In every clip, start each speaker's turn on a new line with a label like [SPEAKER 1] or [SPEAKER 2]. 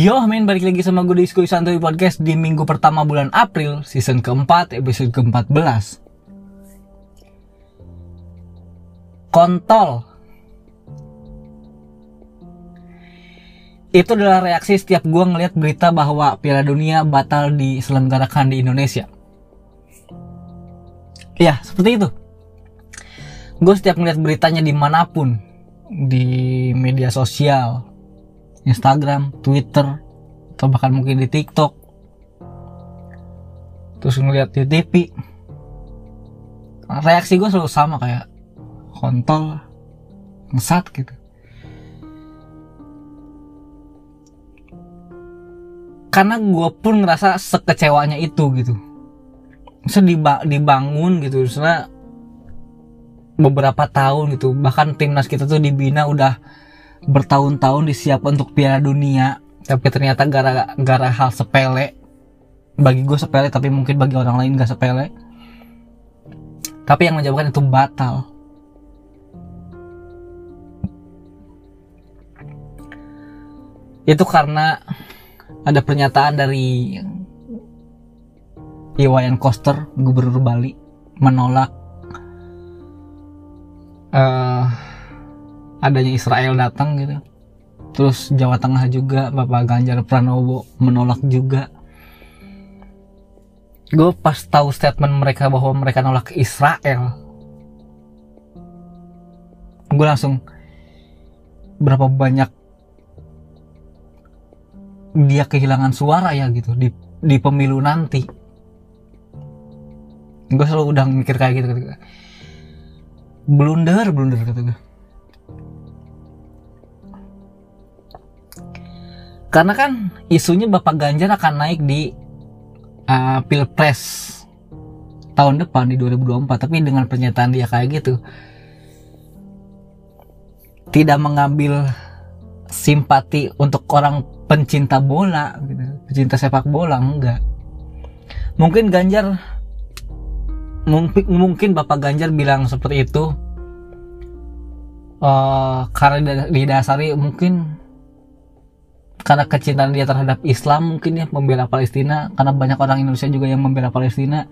[SPEAKER 1] Yo men balik lagi sama gue di Skuy Santuy Podcast di minggu pertama bulan April season keempat episode ke-14 Kontol. Itu adalah reaksi setiap gue ngeliat berita bahwa Piala Dunia batal diselenggarakan di Indonesia. Ya seperti itu. Gue setiap ngeliat beritanya di mana pun Di media sosial Instagram, Twitter, atau bahkan mungkin di TikTok. Terus ngeliat di TV. Reaksi gue selalu sama kayak kontol, ngesat gitu. Karena gue pun ngerasa sekecewanya itu gitu. So dibangun gitu, soalnya beberapa tahun gitu. Bahkan timnas kita tuh dibina udah bertahun-tahun disiapkan untuk Piala Dunia. Tapi ternyata gara-gara hal sepele. Bagi gue sepele tapi mungkin bagi orang lain gak sepele. Tapi yang menjawabkan itu batal. Itu karena ada pernyataan dari Iwayan Koster gubernur Bali menolak uh, adanya Israel datang gitu. Terus Jawa Tengah juga Bapak Ganjar Pranowo menolak juga. Gue pas tahu statement mereka bahwa mereka nolak Israel gue langsung berapa banyak dia kehilangan suara ya gitu di di pemilu nanti. Gue selalu udah mikir kayak gitu gitu blunder blunder kata gue karena kan isunya Bapak Ganjar akan naik di uh, pilpres tahun depan di 2024 tapi dengan pernyataan dia kayak gitu tidak mengambil simpati untuk orang pencinta bola gitu. Pencinta sepak bola enggak. Mungkin Ganjar mungkin mungkin Bapak Ganjar bilang seperti itu uh, karena didasari mungkin karena kecintaan dia terhadap Islam mungkin ya membela Palestina karena banyak orang Indonesia juga yang membela Palestina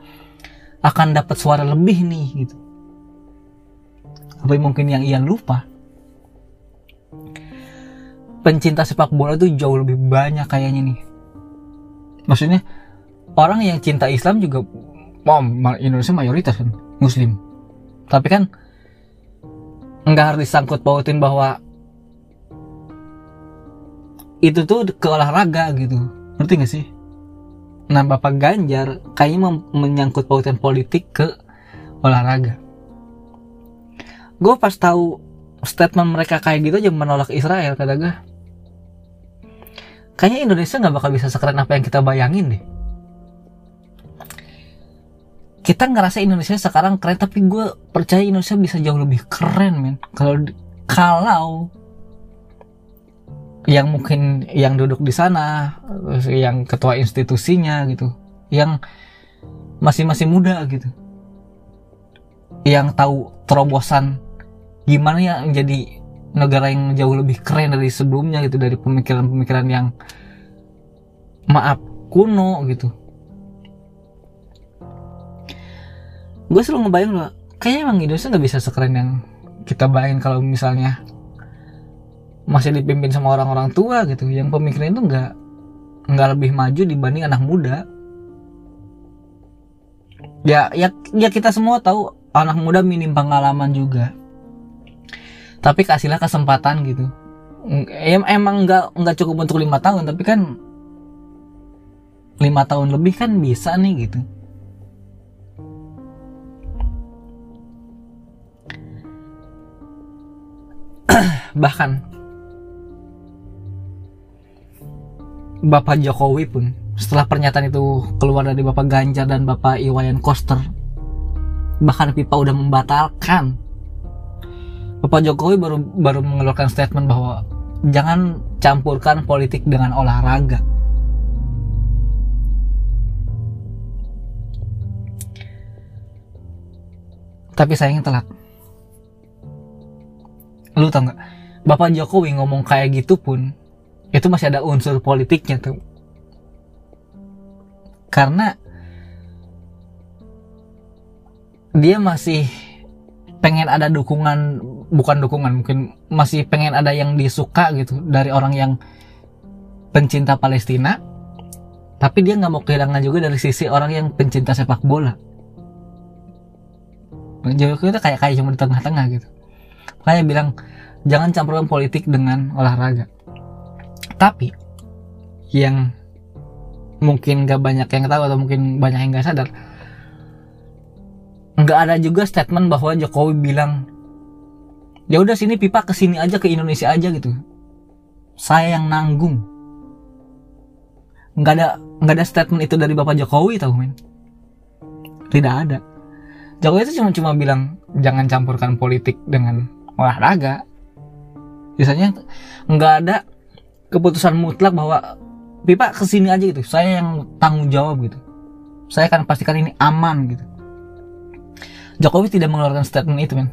[SPEAKER 1] akan dapat suara lebih nih gitu. Tapi mungkin yang ia lupa pencinta sepak bola itu jauh lebih banyak kayaknya nih. Maksudnya orang yang cinta Islam juga oh, Indonesia mayoritas kan Muslim. Tapi kan nggak harus disangkut pautin bahwa itu tuh ke olahraga gitu. Ngerti gak sih? Nah bapak Ganjar kayaknya menyangkut pautan politik ke olahraga. Gue pas tahu statement mereka kayak gitu aja menolak Israel kata gue kayaknya Indonesia nggak bakal bisa sekeren apa yang kita bayangin deh. Kita ngerasa Indonesia sekarang keren tapi gue percaya Indonesia bisa jauh lebih keren men. Kalau kalau yang mungkin yang duduk di sana yang ketua institusinya gitu yang masih masih muda gitu yang tahu terobosan gimana ya menjadi negara yang jauh lebih keren dari sebelumnya gitu dari pemikiran-pemikiran yang maaf kuno gitu. Gue selalu ngebayang loh kayaknya emang Indonesia nggak bisa sekeren yang kita bayangin kalau misalnya masih dipimpin sama orang-orang tua gitu. Yang pemikiran itu nggak nggak lebih maju dibanding anak muda. Ya ya ya kita semua tahu anak muda minim pengalaman juga. Tapi kasihlah kesempatan gitu. Em emang nggak nggak cukup untuk lima tahun tapi kan lima tahun lebih kan bisa nih gitu. Bahkan Bapak Jokowi pun setelah pernyataan itu keluar dari Bapak Ganjar dan Bapak Iwayan Koster bahkan pipa udah membatalkan. Bapak Jokowi baru baru mengeluarkan statement bahwa jangan campurkan politik dengan olahraga. Tapi sayangnya telat. Lu tau nggak? Bapak Jokowi ngomong kayak gitu pun itu masih ada unsur politiknya tuh. Karena dia masih pengen ada dukungan bukan dukungan mungkin masih pengen ada yang disuka gitu dari orang yang pencinta Palestina tapi dia nggak mau kehilangan juga dari sisi orang yang pencinta sepak bola. Jokowi itu kayak kayak cuma di tengah-tengah gitu. Makanya bilang jangan campurkan politik dengan olahraga tapi yang mungkin gak banyak yang tahu atau mungkin banyak yang gak sadar nggak ada juga statement bahwa Jokowi bilang ya udah sini pipa ke sini aja ke Indonesia aja gitu. Saya yang nanggung. Nggak ada nggak ada statement itu dari bapak Jokowi tahu men. Tidak ada. Jokowi itu cuma cuma bilang jangan campurkan politik dengan olahraga. Biasanya nggak ada keputusan mutlak bahwa pipa ke sini aja gitu. Saya yang tanggung jawab gitu. Saya akan pastikan ini aman gitu. Jokowi tidak mengeluarkan statement itu men.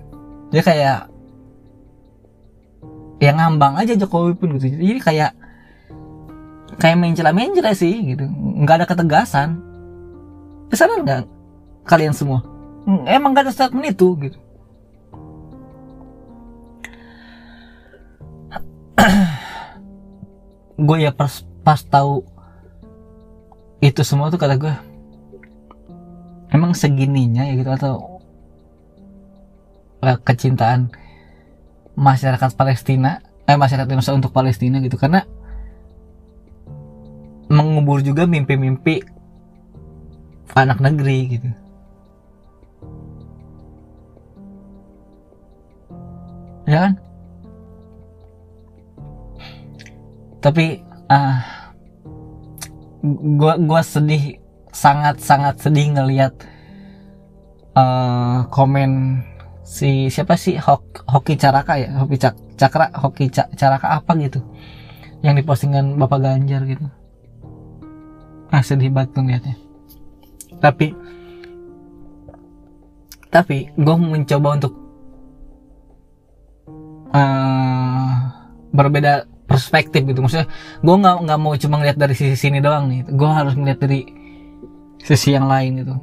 [SPEAKER 1] Dia kayak ya ngambang aja Jokowi pun gitu. Jadi kayak kayak mencela mencela sih gitu. Nggak ada ketegasan. Sadar nggak kalian semua? Emang gak ada statement itu gitu gue ya pas pas tahu itu semua tuh kata gue emang segininya ya gitu atau uh, kecintaan masyarakat Palestina eh masyarakat Indonesia untuk Palestina gitu. Karena mengubur juga mimpi-mimpi anak negeri gitu. Ya kan tapi ah uh, gua gua sedih sangat sangat sedih ngelihat uh, komen si siapa sih? Hok, Hoki Caraka ya? Hoki Cak, Cakra Hoki Cak, Caraka apa gitu? Yang dipostingan Bapak Ganjar gitu. Ah sedih banget tuh liatnya tapi tapi gue mencoba untuk uh, berbeda perspektif gitu. Maksudnya gue nggak nggak mau cuma ngeliat dari sisi sini doang nih. Gue harus ngeliat dari sisi yang lain gitu.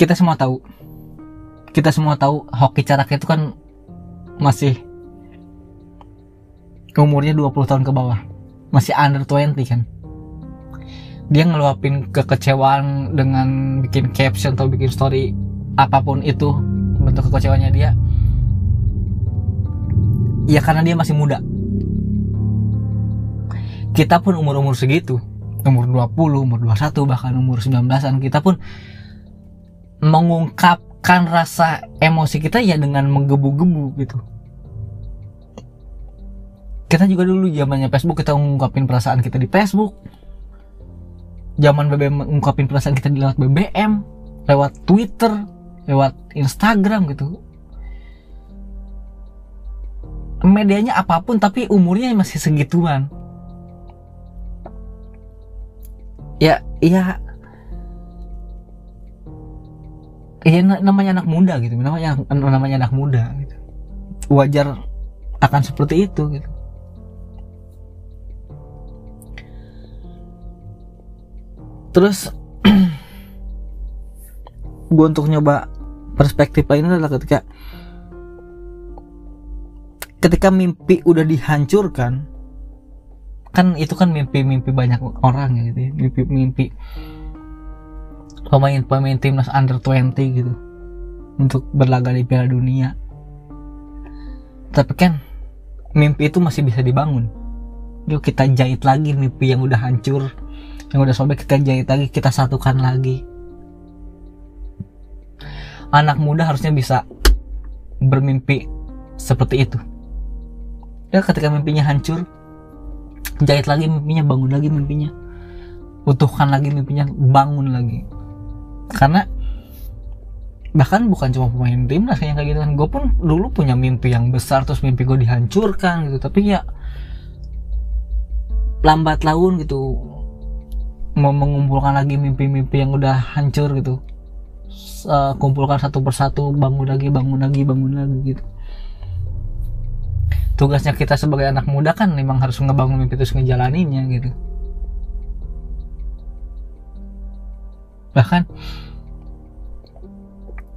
[SPEAKER 1] Kita semua tahu. Kita semua tahu hoki carak itu kan masih umurnya 20 tahun ke bawah. Masih under 20 kan. Dia ngeluapin kekecewaan dengan bikin caption atau bikin story apa pun itu bentuk kekecewaannya dia ya karena dia masih muda. Kita pun umur-umur segitu umur 20, umur 21 bahkan umur 19-an kita pun mengungkapkan rasa emosi kita ya dengan menggebu-gebu gitu. Kita juga dulu zamannya Facebook kita mengungkapin perasaan kita di Facebook. Zaman BBM mengungkapin perasaan kita di lewat BBM lewat Twitter lewat Instagram gitu medianya apa pun tapi umurnya masih segituan. Ya ya ya namanya anak muda gitu. Namanya namanya anak muda gitu. Wajar akan seperti itu gitu. Terus gue untuk nyoba perspektif lain adalah ketika ketika mimpi udah dihancurkan kan itu kan mimpi-mimpi banyak orang ya gitu ya mimpi-mimpi pemain-pemain timnas under 20 gitu untuk berlaga di Piala Dunia. Tapi kan mimpi itu masih bisa dibangun. Yuk kita jahit lagi mimpi yang udah hancur, yang udah sobek kita jahit lagi, kita satukan lagi. Anak muda harusnya bisa bermimpi seperti itu. Ya ketika mimpinya hancur, jahit lagi mimpinya, bangun lagi mimpinya. Utuhkan lagi mimpinya, bangun lagi. Karena bahkan bukan cuma pemain timnas yang kayak gitu kan. Gue pun dulu punya mimpi yang besar terus mimpi gue dihancurkan gitu. Tapi ya lambat laun gitu mau mengumpulkan lagi mimpi-mimpi yang udah hancur gitu. Kumpulkan satu persatu bangun lagi bangun lagi bangun lagi gitu tugasnya kita sebagai anak muda kan memang harus ngebangun mimpi terus ngejalaninnya gitu. Bahkan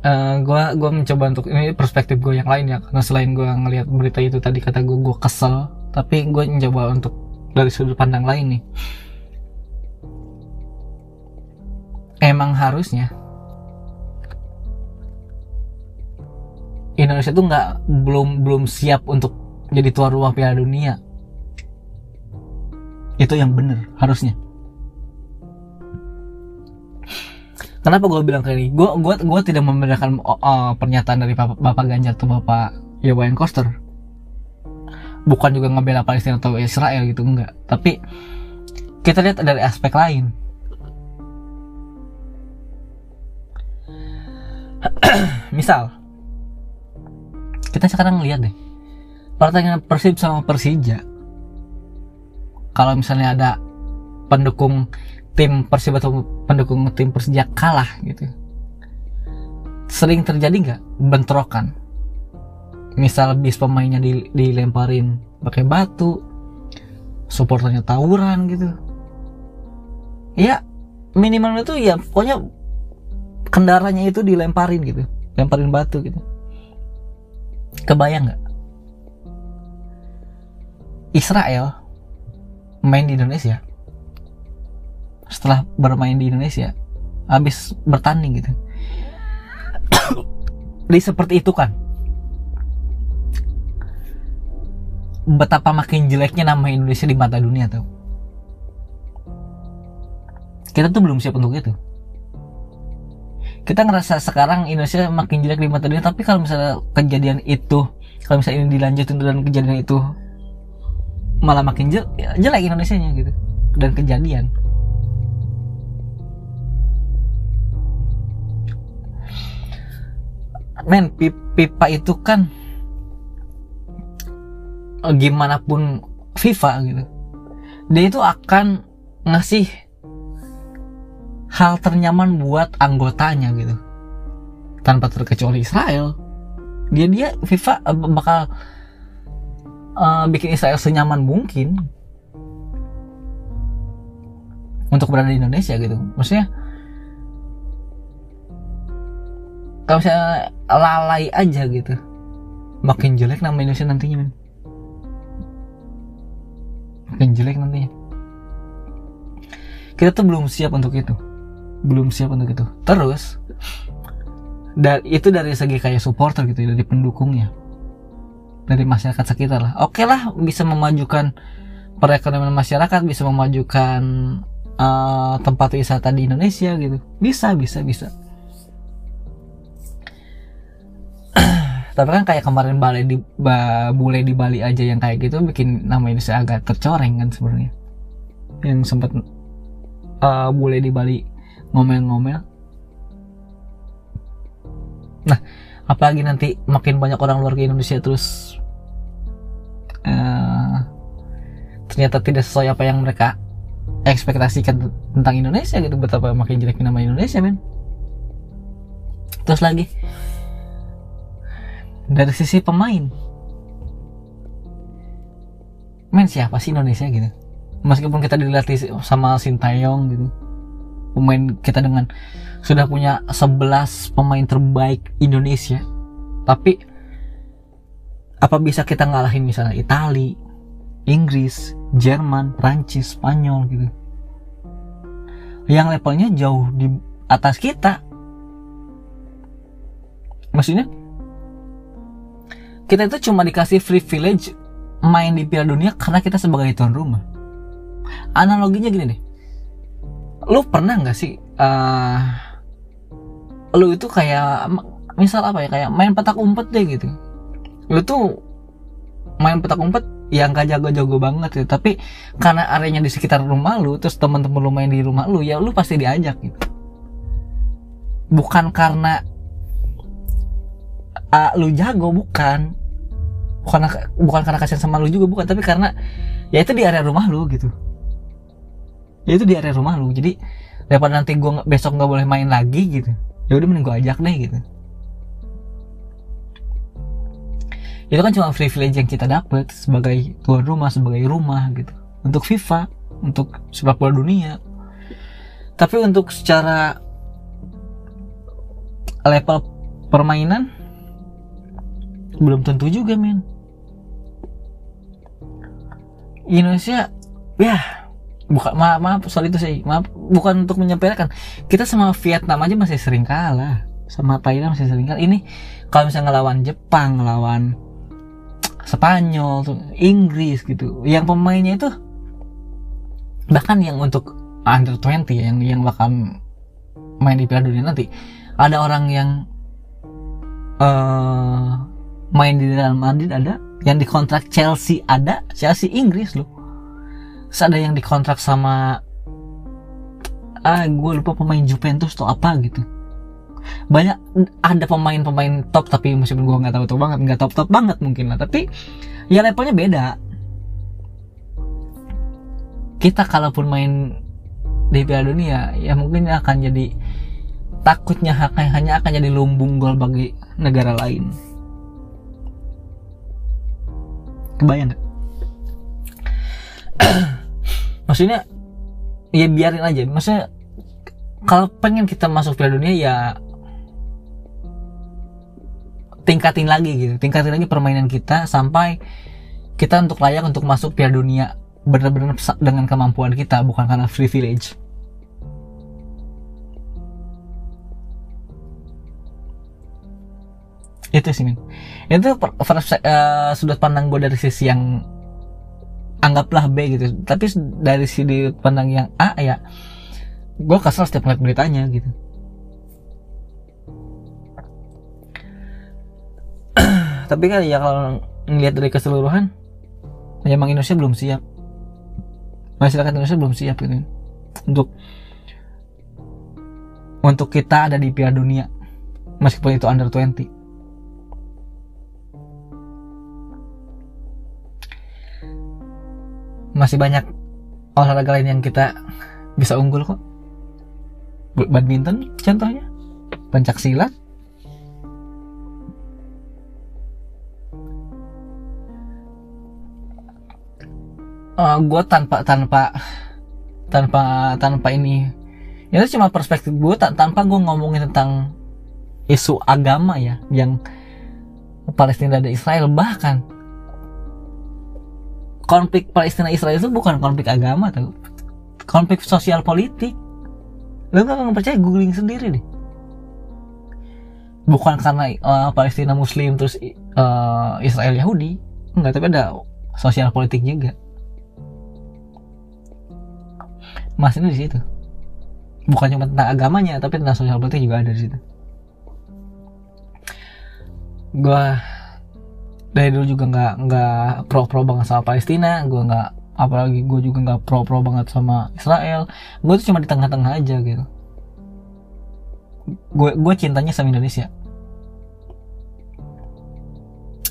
[SPEAKER 1] uh, gua gua mencoba untuk ini perspektif gue yang lain ya karena selain gue ngelihat berita itu tadi kata gue gue kesel tapi gue mencoba untuk dari sudut pandang lain nih. Emang harusnya Indonesia tuh nggak belum belum siap untuk jadi tuan rumah Piala Dunia. Itu yang bener harusnya. Kenapa gue bilang kayak ini? Gue gue gue tidak membedakan uh, pernyataan dari bapak, bapak Ganjar atau bapak Iwayan Koster. Bukan juga ngebela Palestina atau Israel gitu enggak. Tapi kita lihat dari aspek lain. Misal kita sekarang lihat deh pertandingan Persib sama Persija. Kalau misalnya ada pendukung tim Persib atau pendukung tim Persija kalah gitu sering terjadi nggak bentrokan? Misal bis pemainnya dilemparin pakai batu supporternya tawuran gitu. Ya minimal itu ya pokoknya kendaraannya itu dilemparin gitu lemparin batu gitu. Kebayang nggak Israel main di Indonesia. Setelah bermain di Indonesia habis bertanding gitu. Di seperti itu kan. Betapa makin jeleknya nama Indonesia di mata dunia tuh. Kita tuh belum siap untuk itu. Kita ngerasa sekarang Indonesia makin jelek di mata dunia tapi kalau misalnya kejadian itu kalau misalnya ini dilanjutin dan kejadian itu malah makin jelek, Indonesia nya gitu. Dan kejadian. Men pipa itu kan eh, gimana pun FIFA gitu dia itu akan ngasih hal ternyaman buat anggotanya gitu. Tanpa terkecuali Israel. Dia dia FIFA eh, bakal uh, bikin Israel senyaman mungkin untuk berada di Indonesia gitu. Maksudnya kalau misalnya lalai aja gitu. Makin jelek nama Indonesia nantinya men. Makin jelek nantinya. Kita tuh belum siap untuk itu. Belum siap untuk itu. Terus dan itu dari segi kayak supporter gitu dari pendukungnya dari masyarakat sekitar lah. Oke okay lah bisa memajukan perekonomian masyarakat bisa memajukan uh, tempat wisata di Indonesia gitu. Bisa bisa bisa. Tapi kan kayak kemarin bale di ba, bule di Bali aja yang kayak gitu bikin nama Indonesia agak tercoreng kan sebenarnya. Yang sempat uh, bule di Bali ngomel-ngomel. Nah apalagi nanti makin banyak orang luar ke Indonesia terus uh, ternyata tidak sesuai apa yang mereka ekspektasikan tentang Indonesia gitu. Betapa makin jelek nama Indonesia men. Terus lagi dari sisi pemain men siapa sih Indonesia gitu? Meskipun kita dilatih sama Sintayong gitu pemain kita dengan sudah punya 11 pemain terbaik Indonesia. Tapi apa bisa kita ngalahin misalnya Itali Inggris Jerman Prancis Spanyol gitu? Yang levelnya jauh di atas kita. Maksudnya kita itu cuma dikasih privilege main di Piala Dunia karena kita sebagai tuan rumah. Analoginya gini deh, lu pernah nggak sih, uh, lu itu kayak misal apa ya kayak main petak umpet deh gitu. Lu tuh main petak umpet yang gak jago-jago banget ya, tapi karena areanya di sekitar rumah lu, terus teman-teman lu main di rumah lu, ya lu pasti diajak gitu. Bukan karena uh, lu jago bukan bukan bukan karena kasihan sama lu juga bukan tapi karena ya itu di area rumah lu gitu ya itu di area rumah lu. Jadi daripada nanti gue besok nggak boleh main lagi gitu ya udah mending gue ajak deh gitu. Itu kan cuma privilege yang kita dapat sebagai tuan rumah sebagai rumah gitu. Untuk FIFA untuk sepak bola dunia. Tapi untuk secara level permainan belum tentu juga men. Indonesia ya bukan maaf, maaf soal itu sih. Maaf bukan untuk menyampaikan kita sama Vietnam aja masih sering kalah. Sama Thailand masih sering kalah. Ini kalau misalnya ngelawan Jepang ngelawan Spanyol Inggris gitu yang pemainnya itu bahkan yang untuk under 20 yang yang bakal main di Piala Dunia nanti ada orang yang uh, main di Real Madrid ada yang dikontrak Chelsea ada Chelsea Inggris loh ada yang dikontrak sama ah gue lupa pemain Juventus atau apa gitu. Banyak ada pemain-pemain top tapi meskipun gue nggak tahu tahu banget nggak top top banget mungkin lah. Tapi ya levelnya beda. Kita kalaupun main di Piala Dunia ya mungkin akan jadi takutnya hanya akan jadi lumbung gol bagi negara lain. Kebayang gak? maksudnya ya biarin aja. Maksudnya kalau pengen kita masuk Piala Dunia ya tingkatin lagi gitu. Tingkatin lagi permainan kita sampai kita untuk layak untuk masuk Piala Dunia benar-benar dengan kemampuan kita bukan karena privilege itu sih min. Itu uh, sudut pandang gue dari sisi yang anggaplah B gitu. Tapi dari sisi pandang yang A ya gue kesel setiap ngeliat beritanya gitu. Tapi kan ya kalau ngelihat dari keseluruhan ya emang Indonesia belum siap. Masyarakat Indonesia belum siap gitu. Untuk untuk kita ada di Piala Dunia meskipun itu under 20 masih banyak olahraga lain yang kita bisa unggul kok. Badminton contohnya pencak silat uh, eh, gue tanpa tanpa tanpa tanpa ini itu cuma perspektif gue tanpa gue ngomongin tentang isu agama ya yang Palestina dan Israel bahkan konflik Palestina Israel itu bukan konflik agama tuh konflik sosial politik. Lo nggak percaya googling sendiri deh. Bukan karena uh, Palestina Muslim terus uh, Israel Yahudi. Enggak tapi ada sosial politik juga. Mas ini di situ. Bukan cuma tentang agamanya, tapi tentang sosial politik juga ada di situ. Gua dari dulu juga nggak nggak pro pro banget sama Palestina, gue nggak apalagi gue juga nggak pro pro banget sama Israel. Gue tuh cuma di tengah-tengah aja gitu. Gue gue cintanya sama Indonesia.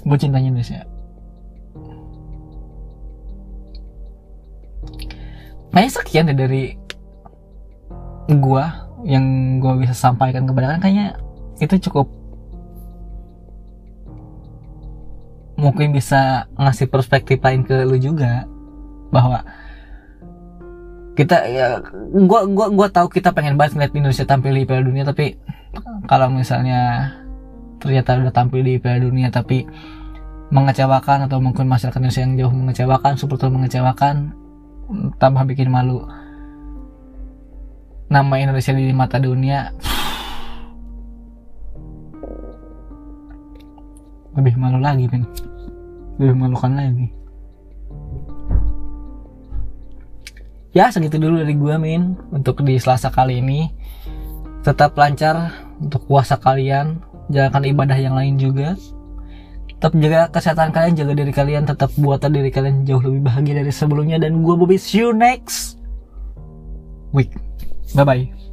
[SPEAKER 1] Gue cintanya Indonesia. Nah sekian deh dari gua yang gua bisa sampaikan kepada kalian kayaknya itu cukup mungkin bisa ngasih perspektif lain ke lu juga bahwa kita ya gua gua gua tahu kita pengen banget ngeliat Indonesia tampil di Piala Dunia tapi kalau misalnya ternyata udah tampil di Piala Dunia tapi mengecewakan atau mungkin masyarakat Indonesia yang jauh mengecewakan supporter mengecewakan tambah bikin malu. Nama Indonesia di mata dunia lebih malu lagi men lebih malukan lagi. Ya segitu dulu dari gue min. Untuk di selasa kali ini tetap lancar untuk puasa kalian. Jalankan ibadah yang lain juga. Tetap jaga kesehatan kalian jaga diri kalian tetap buat diri kalian jauh lebih bahagia dari sebelumnya. Dan gue Bobby see you next week. Bye bye